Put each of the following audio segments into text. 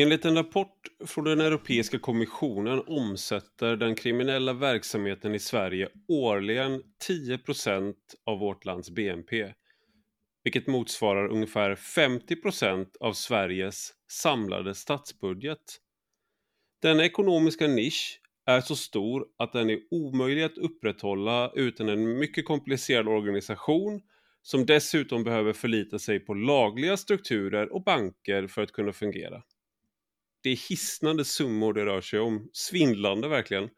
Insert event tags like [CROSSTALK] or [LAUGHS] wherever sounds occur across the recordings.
Enligt en rapport från den Europeiska kommissionen omsätter den kriminella verksamheten i Sverige årligen 10% av vårt lands BNP, vilket motsvarar ungefär 50% av Sveriges samlade statsbudget. Denna ekonomiska nisch är så stor att den är omöjlig att upprätthålla utan en mycket komplicerad organisation som dessutom behöver förlita sig på lagliga strukturer och banker för att kunna fungera. Det är hisnande summor det rör sig om, svindlande verkligen.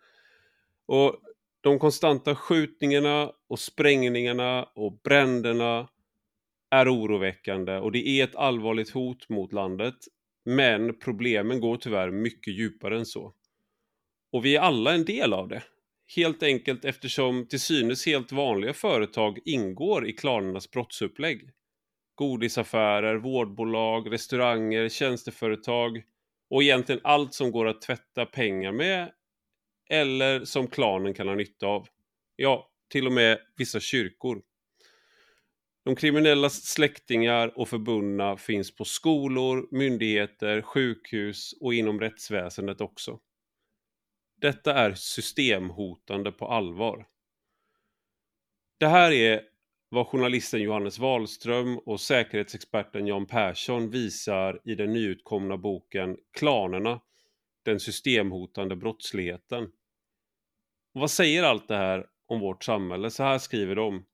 Och de konstanta skjutningarna och sprängningarna och bränderna är oroväckande och det är ett allvarligt hot mot landet. Men problemen går tyvärr mycket djupare än så. Och vi är alla en del av det. Helt enkelt eftersom till synes helt vanliga företag ingår i klanernas brottsupplägg. Godisaffärer, vårdbolag, restauranger, tjänsteföretag och egentligen allt som går att tvätta pengar med eller som klanen kan ha nytta av. Ja, till och med vissa kyrkor. De kriminella släktingar och förbundna finns på skolor, myndigheter, sjukhus och inom rättsväsendet också. Detta är systemhotande på allvar. Det här är vad journalisten Johannes Wahlström och säkerhetsexperten Jan Persson visar i den nyutkomna boken Klanerna, den systemhotande brottsligheten. Och vad säger allt det här om vårt samhälle? Så här skriver de.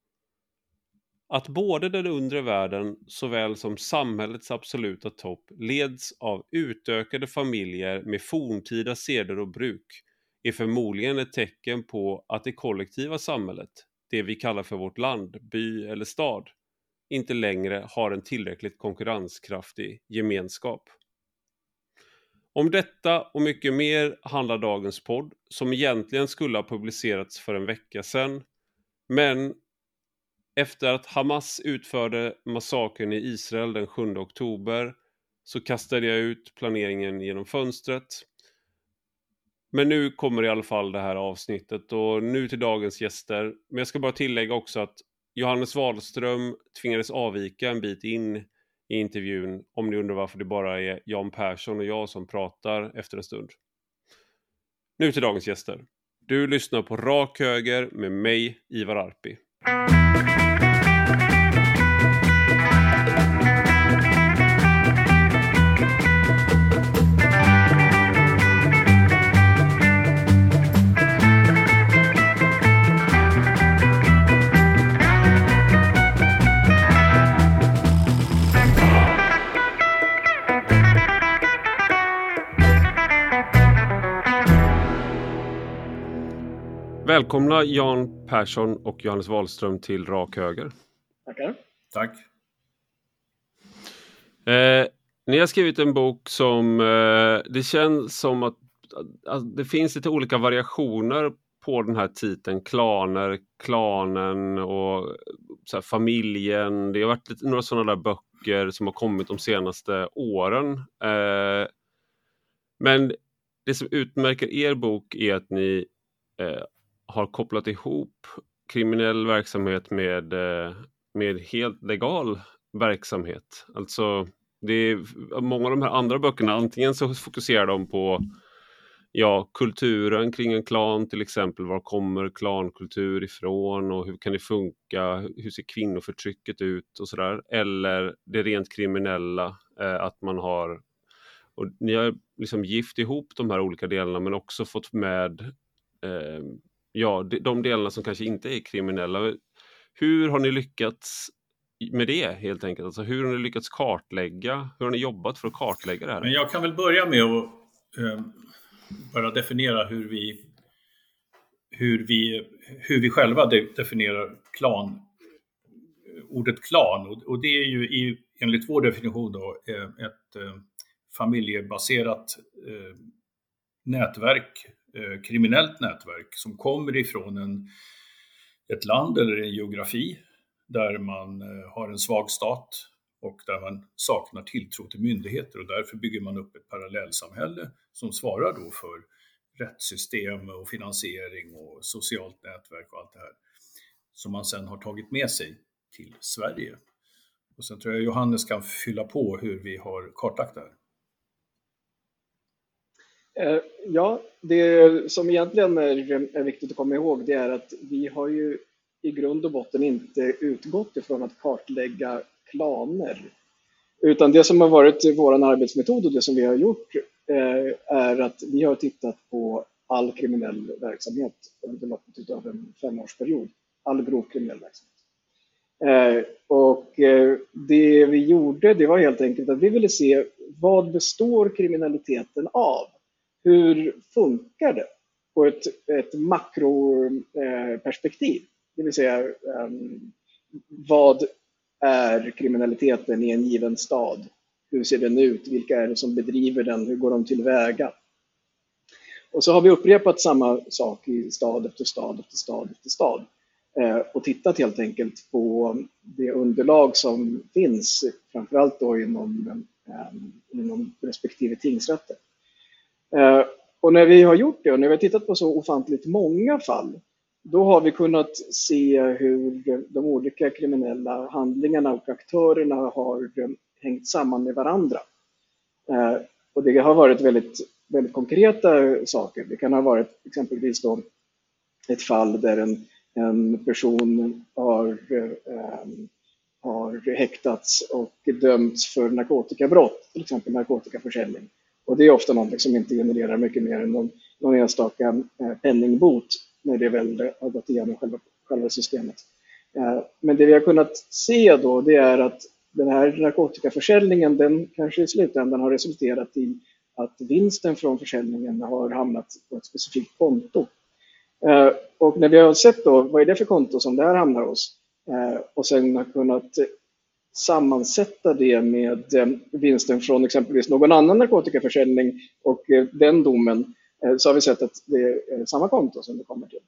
Att både den undre världen såväl som samhällets absoluta topp leds av utökade familjer med forntida seder och bruk är förmodligen ett tecken på att det kollektiva samhället, det vi kallar för vårt land, by eller stad, inte längre har en tillräckligt konkurrenskraftig gemenskap. Om detta och mycket mer handlar dagens podd, som egentligen skulle ha publicerats för en vecka sedan, men efter att Hamas utförde massakern i Israel den 7 oktober så kastade jag ut planeringen genom fönstret men nu kommer i alla fall det här avsnittet och nu till dagens gäster. Men jag ska bara tillägga också att Johannes Wahlström tvingades avvika en bit in i intervjun om ni undrar varför det bara är Jan Persson och jag som pratar efter en stund. Nu till dagens gäster. Du lyssnar på Rak Höger med mig, Ivar Arpi. Välkomna Jan Persson och Johannes Wahlström till Rak Höger. Tackar. Tack. Eh, ni har skrivit en bok som eh, det känns som att, att, det finns lite olika variationer på den här titeln. Klaner, klanen och så här, familjen. Det har varit lite, några sådana där böcker som har kommit de senaste åren. Eh, men det som utmärker er bok är att ni eh, har kopplat ihop kriminell verksamhet med, eh, med helt legal verksamhet. Alltså, det är, många av de här andra böckerna, antingen så fokuserar de på ja, kulturen kring en klan till exempel. Var kommer klankultur ifrån och hur kan det funka? Hur ser kvinnoförtrycket ut och sådär? Eller det rent kriminella, eh, att man har och ni har liksom gift ihop de här olika delarna men också fått med eh, ja, de delarna som kanske inte är kriminella. Hur har ni lyckats med det helt enkelt? Alltså, hur har ni lyckats kartlägga? Hur har ni jobbat för att kartlägga det här? Men jag kan väl börja med att eh, bara definiera hur vi, hur vi, hur vi själva de, definierar klan, ordet klan. Och, och, det är ju i, enligt vår definition då, eh, ett eh, familjebaserat eh, nätverk eh, kriminellt nätverk som kommer ifrån en, ett land eller en geografi där man eh, har en svag stat och där man saknar tilltro till myndigheter och därför bygger man upp ett parallellsamhälle som svarar då för rättssystem och finansiering och socialt nätverk och allt det här som man sen har tagit med sig till Sverige. Och sen tror jag Johannes kan fylla på hur vi har kartlagt det här. Eh, ja, det som egentligen är, viktigt att komma ihåg det är att vi har ju i grund och botten inte utgått ifrån att kartlägga klaner. Utan det som har varit vår arbetsmetod och det som vi har gjort eh, är att vi har tittat på all kriminell verksamhet under loppet av en femårsperiod. All grov kriminell verksamhet. Eh, och det vi gjorde det var helt enkelt att vi ville se vad består kriminaliteten av? Hur funkar det på ett, ett makroperspektiv? Eh, det vill säga, ehm, vad är kriminaliteten i en given stad? Hur ser den ut? Vilka är det som bedriver den? Hur går de tillväga? Och så har vi upprepat samma sak i stad efter stad efter stad efter stad eh, och tittat helt enkelt på det underlag som finns, framförallt då inom, ehm, inom respektive tingsrätter. Eh, och när vi har gjort det och när vi har tittat på så ofantligt många fall då har vi kunnat se hur de olika kriminella handlingarna och aktörerna har eh, hängt samman med varandra. Eh, och det har varit väldigt, väldigt konkreta saker. Det kan ha varit exempelvis då ett fall där en, en person har, eh, har häktats och dömts för narkotikabrott, till exempel narkotikaförsäljning. Och det är ofta något som inte genererar mycket mer än någon, någon enstaka eh, penningbot när det väl har gått igenom själva, själva systemet. Eh, men det vi har kunnat se då det är att den här narkotikaförsäljningen den kanske i slutändan har resulterat i att vinsten från försäljningen har hamnat på ett specifikt konto. Eh, och när vi har sett då vad är det för konto som det här hamnar hos eh, och sen har kunnat sammansätta det med eh, vinsten från exempelvis någon annan narkotikaförsäljning och eh, den domen eh, så har vi sett att det är samma konto som det kommer till.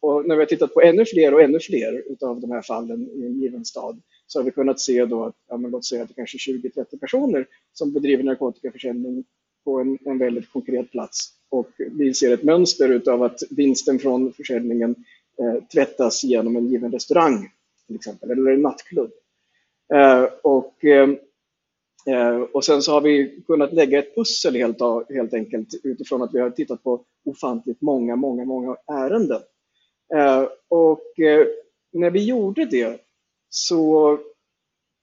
Och när vi har tittat på ännu fler och ännu fler av de här fallen i en given stad så har vi kunnat se då att, ja, men låt säga att det kanske är 20-30 personer som bedriver narkotikaförsäljning på en, en väldigt konkret plats. Och vi ser ett mönster utav att vinsten från försäljningen eh, tvättas genom en given restaurang till exempel, eller en nattklubb. Eh, och eh, Eh, och sen så har vi kunnat lägga ett pussel helt, helt enkelt utifrån att vi har tittat på ofantligt många, många, många ärenden. Och när vi gjorde det så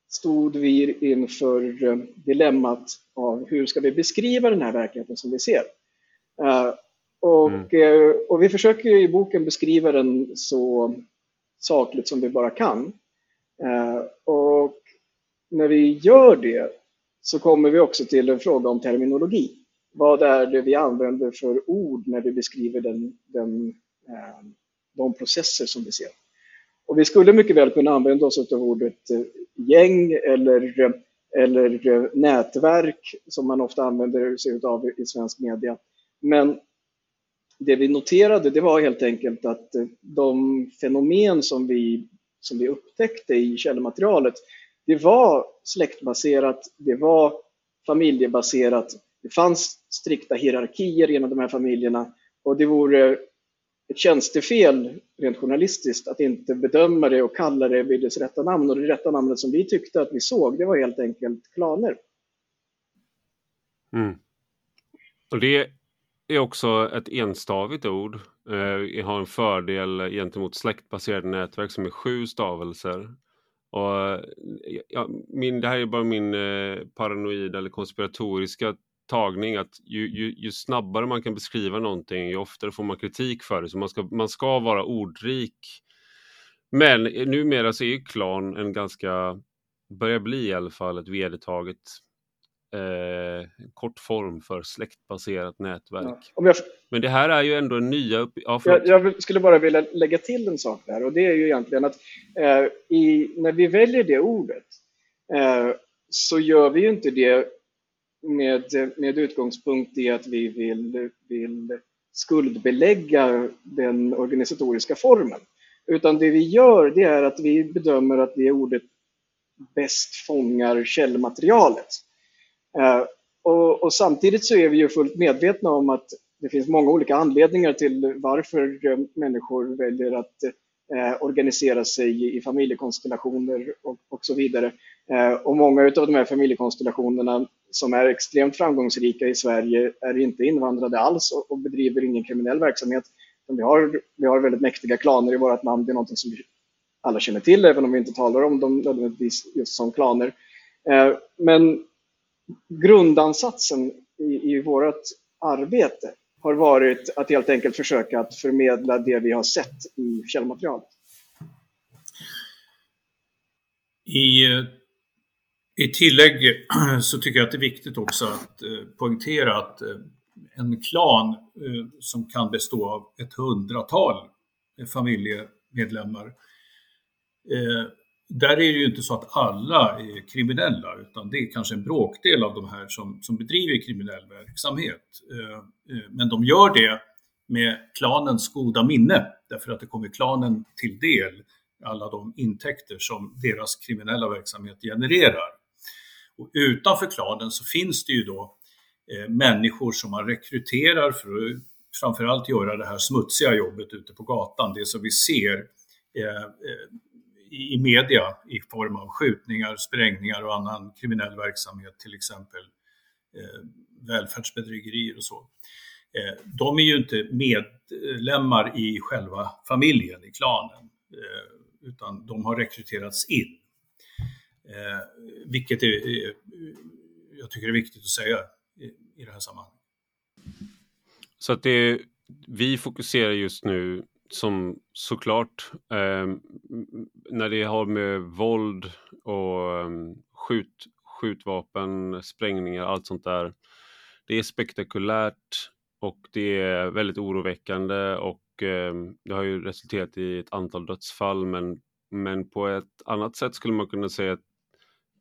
stod vi inför dilemmat av hur ska vi beskriva den här verkligheten som vi ser. Och, mm. och vi försöker i boken beskriva den så sakligt som vi bara kan. Eh, och när vi gör det så kommer vi också till en fråga om terminologi. Vad är det vi använder för ord när vi beskriver den, den, eh, de processer som vi ser? Och vi skulle mycket väl kunna använda oss av ordet eh, gäng eller, eller nätverk som man ofta använder sig av i svensk media. Men det vi noterade det var helt enkelt att de fenomen som vi, som vi upptäckte i källmaterialet det var släktbaserat, det var familjebaserat, det fanns strikta hierarkier inom de här familjerna och det vore ett tjänstefel rent journalistiskt att inte bedöma det och kalla det vid dess rätta namn. Och det rätta namnet som vi tyckte att vi såg, det var helt enkelt klaner. Mm. Och det är också ett enstavigt ord. Eh, har en fördel gentemot släktbaserade nätverk som är sju stavelser. Och, eh, ja, min, det här är bara min eh, paranoida eller konspiratoriska tagning att ju, ju, ju, snabbare man kan beskriva någonting ju oftare får man kritik för det. Så man ska, man ska vara ordrik. Men eh, numera så är ju klan en ganska, börjar bli i alla fall ett vedertaget eh, kort form för släktbaserat nätverk. Ja, jag... Men det här är ju ändå en nya... Upp... Ja, jag, jag, skulle bara vilja lägga till en sak där och det är ju egentligen att eh, i, när vi väljer det ordet eh, så gör vi ju inte det med, med utgångspunkt i att vi vill, vill skuldbelägga den organisatoriska formen. Utan det vi gör det är att vi bedömer att det ordet bäst fångar källmaterialet. Eh, och, och, samtidigt så är vi ju fullt medvetna om att det finns många olika anledningar till varför eh, människor väljer att eh, organisera sig i familjekonstellationer och, och så vidare. Eh, och många av de här familjekonstellationerna som är extremt framgångsrika i Sverige är inte invandrade alls och, och bedriver ingen kriminell verksamhet. Vi har, vi har väldigt mäktiga klaner i vårt land. Det är något som alla känner till, även om vi inte talar om dem nödvändigtvis just som klaner. Eh, men grundansatsen i, i vårt arbete har varit att helt enkelt försöka att förmedla det vi har sett i källmaterialet. I, eh, I tillägg [CLEARS THROAT] så tycker jag att det är viktigt också att eh, poängtera att eh, en klan som kan bestå av ett hundratal familjemedlemmar där är det ju inte så att alla är kriminella, utan det är kanske en bråkdel av de här som, som bedriver kriminell verksamhet. Eh, eh, men de gör det med klanens goda minne, därför att det kommer klanen till del alla de intäkter som deras kriminella verksamhet genererar. Och utanför klanen så finns det ju då eh, människor som man rekryterar för att framförallt göra det här smutsiga jobbet ute på gatan, det som vi ser i media i form av skjutningar, sprängningar och annan kriminell verksamhet, till exempel eh, välfärdsbedrägerier och så. Eh, de är ju inte medlemmar i själva familjen, i klanen. Eh, utan de har rekryterats in. Eh, vilket är, eh, jag tycker är viktigt att säga i, i det här sammanhanget. Så att det, vi fokuserar just nu som såklart eh, när det har med våld och eh, skjut, skjutvapen, sprängningar, allt sånt där. Det är spektakulärt och det är väldigt oroväckande och eh, det har ju resulterat i ett antal dödsfall men, men på ett annat sätt skulle man kunna säga att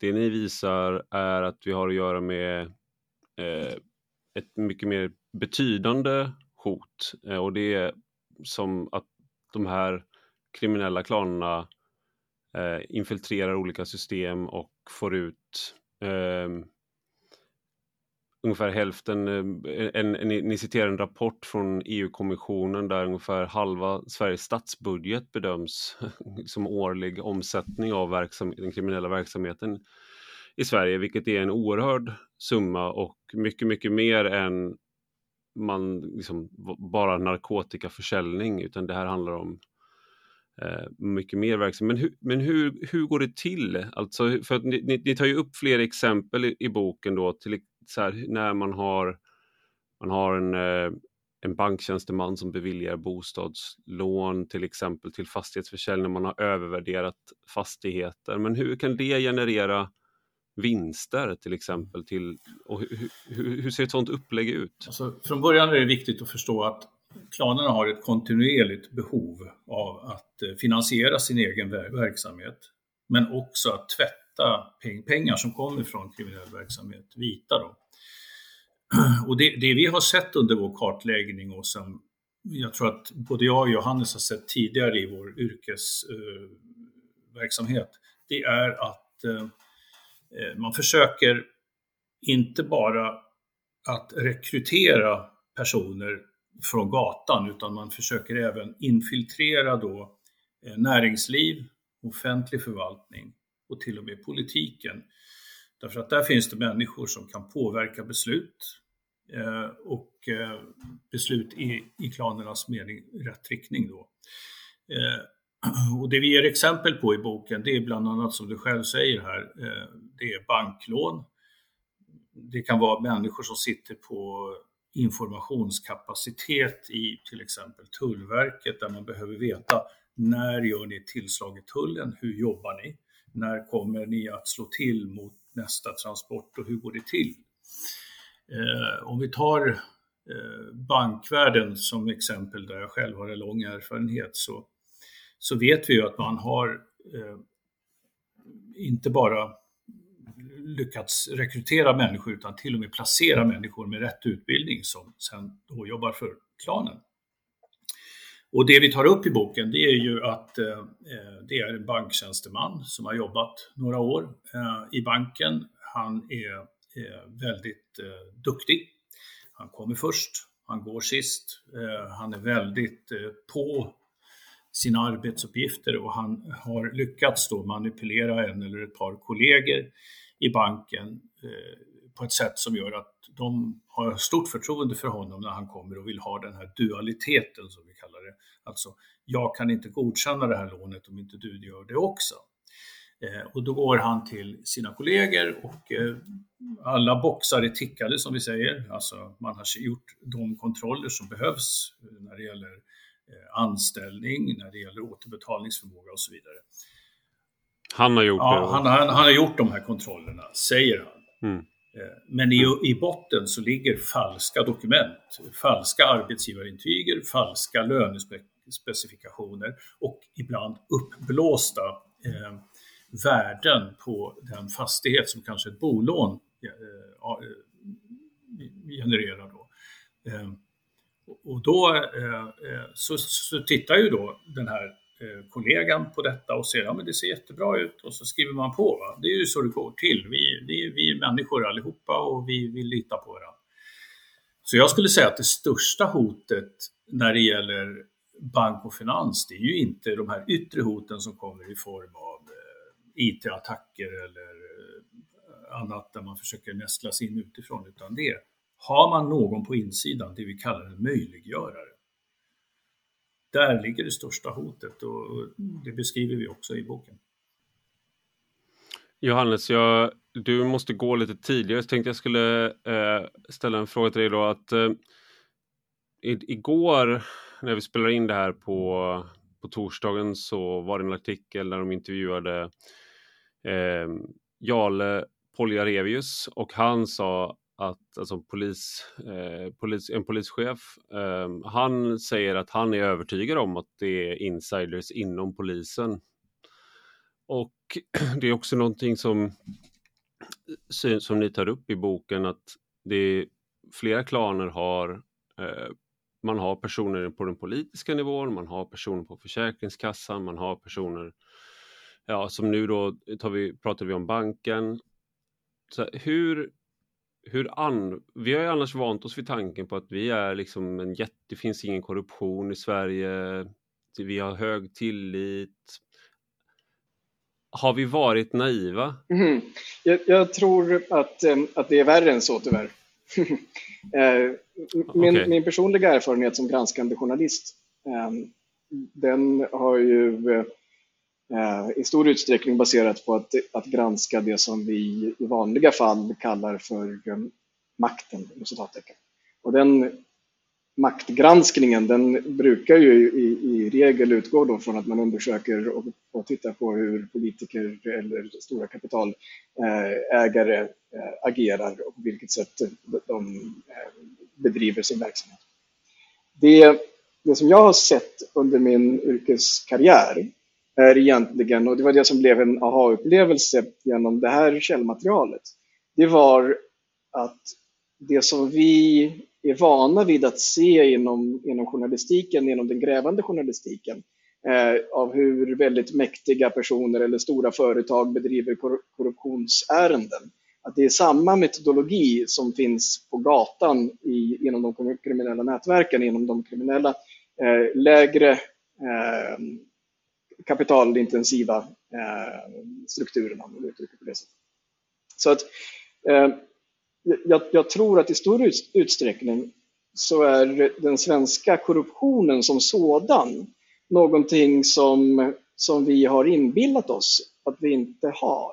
det ni visar är att vi har att göra med eh, ett mycket mer betydande hot eh, och det är som att de här kriminella klanerna eh, infiltrerar olika system och får ut eh, ungefär hälften, eh, en, en, ni citerar en rapport från EU-kommissionen där ungefär halva Sveriges statsbudget bedöms [LAUGHS] som årlig omsättning av verksam, den kriminella verksamheten i Sverige, vilket är en oerhörd summa och mycket, mycket mer än man liksom, bara narkotikaförsäljning, utan det här handlar om eh, mycket mer verksamhet. Men, hur, men hur, hur går det till? Alltså, för att ni, ni, ni tar ju upp flera exempel i, i boken då, till, så här, när man har, man har en, eh, en banktjänsteman som beviljar bostadslån till exempel till fastighetsförsäljning, man har övervärderat fastigheter. Men hur kan det generera vinster till exempel? Till, och hur, hur, hur ser ett sådant upplägg ut? Alltså, från början är det viktigt att förstå att klanerna har ett kontinuerligt behov av att eh, finansiera sin egen verksamhet, men också att tvätta pengar som kommer från kriminell verksamhet, vita då. [CLEARS THROAT] Och det, det, vi har sett under vår kartläggning och som jag tror att både jag och Johannes har sett tidigare i vår yrkesverksamhet, eh, det är att eh, Eh, man försöker inte bara att rekrytera personer från gatan utan man försöker även infiltrera då eh, näringsliv, offentlig förvaltning och till och med politiken. Därför att där finns det människor som kan påverka beslut eh, och eh, beslut i, i klanernas mening rätt riktning då. Eh, [CLEARS THROAT] och det vi ger exempel på i boken det är bland annat som du själv säger här, eh, det är banklån. Det kan vara människor som sitter på informationskapacitet i till exempel Tullverket där man behöver veta när gör ni ett tillslag i tullen? Hur jobbar ni? När kommer ni att slå till mot nästa transport och hur går det till? Eh, om vi tar eh, bankvärlden som exempel där jag själv har en lång erfarenhet så, så vet vi ju att man har eh, inte bara lyckats rekrytera människor utan till och med placera människor med rätt utbildning som sen då jobbar för klanen. Och det vi tar upp i boken det är ju att eh, eh det är en banktjänsteman som har jobbat några år eh, i banken. Han är eh, väldigt eh, duktig. Han kommer först, han går sist. Eh, han är väldigt eh, på sina arbetsuppgifter och han har lyckats då manipulera en eller ett par kollegor i banken eh, på ett sätt som gör att de har stort förtroende för honom när han kommer och vill ha den här dualiteten som vi kallar det. Alltså, jag kan inte godkänna det här lånet om inte du gör det också. Eh, och då går han till sina kollegor och eh, alla boxar är tickade som vi säger. Alltså man har gjort de kontroller som behövs eh, när det gäller eh, anställning, när det gäller återbetalningsförmåga och så vidare. Han har gjort ja, det? Han, han, han, har gjort de här kontrollerna, säger han. Mm. Men i, i botten så ligger falska dokument, falska arbetsgivarintyger, falska lönespecifikationer och ibland uppblåsta eh, värden på den fastighet som kanske ett bolån eh, eh, genererar. Då. Ehm, och då eh, eh, så, så tittar ju då den här eh, kollegan på detta och ser att ja, det ser jättebra ut och så skriver man på. Va? Det är ju så det går till. Vi, vi, vi är människor allihopa och vi vill lita på varandra. Så jag skulle säga att det största hotet när det gäller bank och finans, det är ju inte de här yttre hoten som kommer i form av IT-attacker eller annat där man försöker nästla sig in utifrån, utan det har man någon på insidan, det vi kallar en möjliggörare. Där ligger det största hotet och det beskriver vi också i boken. Johannes, jag, du måste gå lite tidigare. Jag tänkte jag skulle eh, ställa en fråga till dig då. Att, eh, igår när vi spelade in det här på, på torsdagen så var det en artikel där de intervjuade eh, Jarle Poljarevius och han sa att alltså polis, eh, polis, en polischef, eh, han säger att han är övertygad om att det är insiders inom polisen. Och [CLEARS THROAT] det är också någonting som, som ni tar upp i boken att det är, flera klaner har eh, man har personer på den politiska nivån, man har personer på Försäkringskassan, man har personer ja, som nu då tar vi, pratar vi om banken. Så hur, hur an, vi har ju annars vant oss vid tanken på att vi är liksom en jätte, det finns ingen korruption i Sverige, vi har hög tillit. Har vi varit naiva? Mm. Jag, jag, tror att, att det är värre än så tyvärr. [LAUGHS] Eh, min, okay. min personliga erfarenhet som granskande journalist, den har ju Eh, Eh, i stor utsträckning baserat på att, att granska det som vi i vanliga fall kallar för eh, makten. Och den maktgranskningen den brukar ju i, i regel utgå då från att man undersöker och, och tittar på hur politiker eller stora kapitalägare eh, agerar och på vilket sätt de bedriver sin verksamhet. Det, det som jag har sett under min yrkeskarriär är egentligen, och det var det som blev en aha-upplevelse genom det här källmaterialet, det var att det som vi är vana vid att se inom, inom journalistiken, inom den grävande journalistiken, eh, av hur väldigt mäktiga personer eller stora företag bedriver kor korruptionsärenden. Att det är samma metodologi som finns på gatan i, inom de kriminella nätverken, inom de kriminella eh, lägre eh, kapitalintensiva eh, strukturerna, om man uttrycker på det sättet. Så att, eh, jag, jag, tror att i stor utsträckning så är den svenska korruptionen som sådan någonting som, som vi har inbillat oss att vi inte har.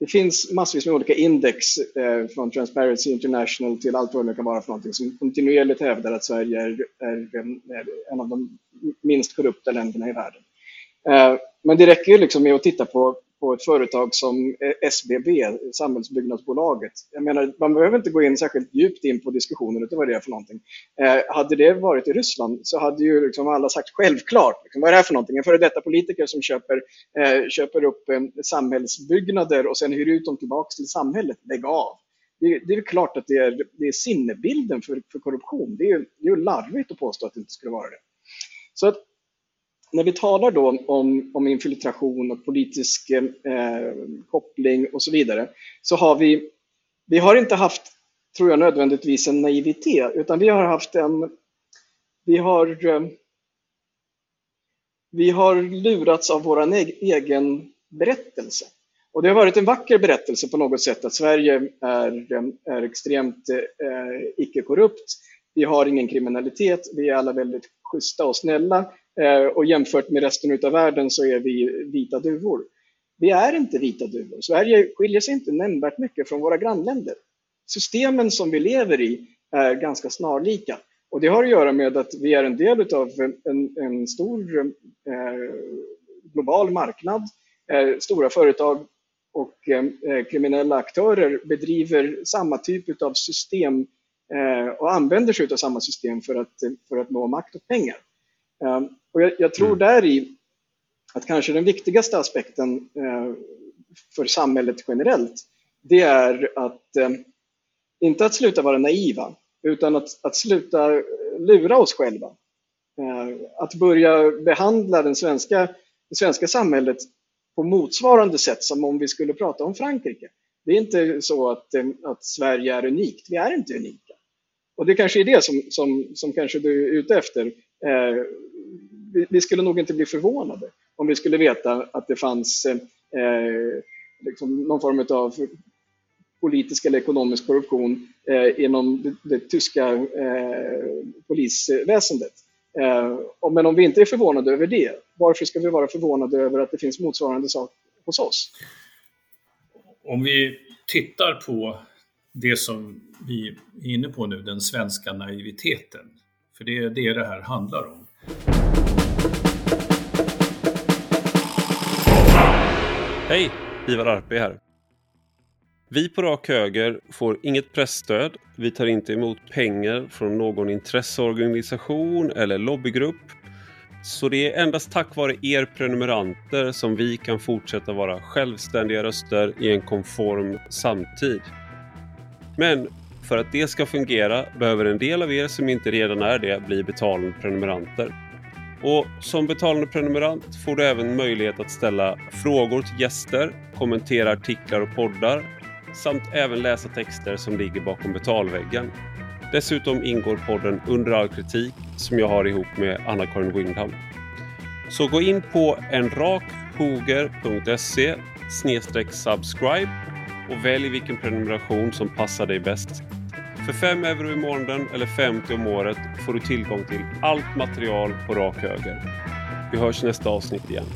Det finns massvis med olika index eh, från Transparency International till allt vad det kan vara för någonting som kontinuerligt hävdar att Sverige är, är, är en av de minst korrupta länderna i världen. Eh, men det räcker ju liksom med att titta på, på ett företag som eh, SBB, Samhällsbyggnadsbolaget. Jag menar, man behöver inte gå in särskilt djupt in på diskussionen utan vad det är för någonting. Eh, hade det varit i Ryssland så hade ju liksom alla sagt självklart, liksom, vad är det här för någonting? En före detta politiker som köper, eh, köper upp eh, samhällsbyggnader och sen hyr ut dem tillbaka till samhället. Lägg av! Det, det är klart att det är, det är sinnebilden för, för korruption. Det är, det är ju larvigt att påstå att det inte skulle vara det. Så att när vi talar då om, om infiltration och politisk eh, koppling och så vidare, så har vi, vi har inte haft, tror jag nödvändigtvis, en naivitet, utan vi har haft en, vi har, eh, vi har lurats av vår egen berättelse. Och det har varit en vacker berättelse på något sätt att Sverige är, eh, är extremt eh, icke-korrupt. Vi har ingen kriminalitet, vi är alla väldigt schyssta och snälla eh, och jämfört med resten av världen så är vi vita duvor. Vi är inte vita duvor. Sverige skiljer sig inte nämnvärt mycket från våra grannländer. Systemen som vi lever i är ganska snarlika. Och det har att göra med att vi är en del av en, en stor eh, global marknad. Eh, stora företag och eh, kriminella aktörer bedriver samma typ av system eh, och använder sig av samma system för att, för att nå makt och pengar. Eh, och jag, jag tror mm. där i att kanske den viktigaste aspekten eh, för samhället generellt, det är att eh, inte att sluta vara naiva, utan att, att sluta lura oss själva. Eh, att börja behandla den svenska, det svenska samhället på motsvarande sätt som om vi skulle prata om Frankrike. Det är inte så att, att Sverige är unikt, vi är inte unika. Och det kanske är det som, som, som kanske du är ute efter. Eh, vi, vi, skulle nog inte bli förvånade om vi skulle veta att det fanns eh, liksom någon form av politisk eller ekonomisk korruption eh, inom det, det tyska eh, polisväsendet. Eh, men om vi inte är förvånade över det, varför ska vi vara förvånade över att det finns motsvarande sak hos oss? Om vi tittar på det som vi är inne på nu, den svenska naiviteten. För det är det det här handlar om. Hej! Ivar Arpe här. Vi på Rak Höger får inget pressstöd. Vi tar inte emot pengar från någon intresseorganisation eller lobbygrupp. Så det är endast tack vare er prenumeranter som vi kan fortsätta vara självständiga röster i en konform samtid. Men för att det ska fungera behöver en del av er som inte redan är det bli betalande prenumeranter. Och som betalande prenumerant får du även möjlighet att ställa frågor till gäster, kommentera artiklar och poddar samt även läsa texter som ligger bakom betalväggen. Dessutom ingår podden Under all kritik som jag har ihop med Anna-Karin Windham. Så gå in på enrakhoger.se subscribe och välj vilken prenumeration som passar dig bäst. För 5 euro i månaden eller 50 om året får du tillgång till allt material på rak höger. Vi hörs nästa avsnitt igen.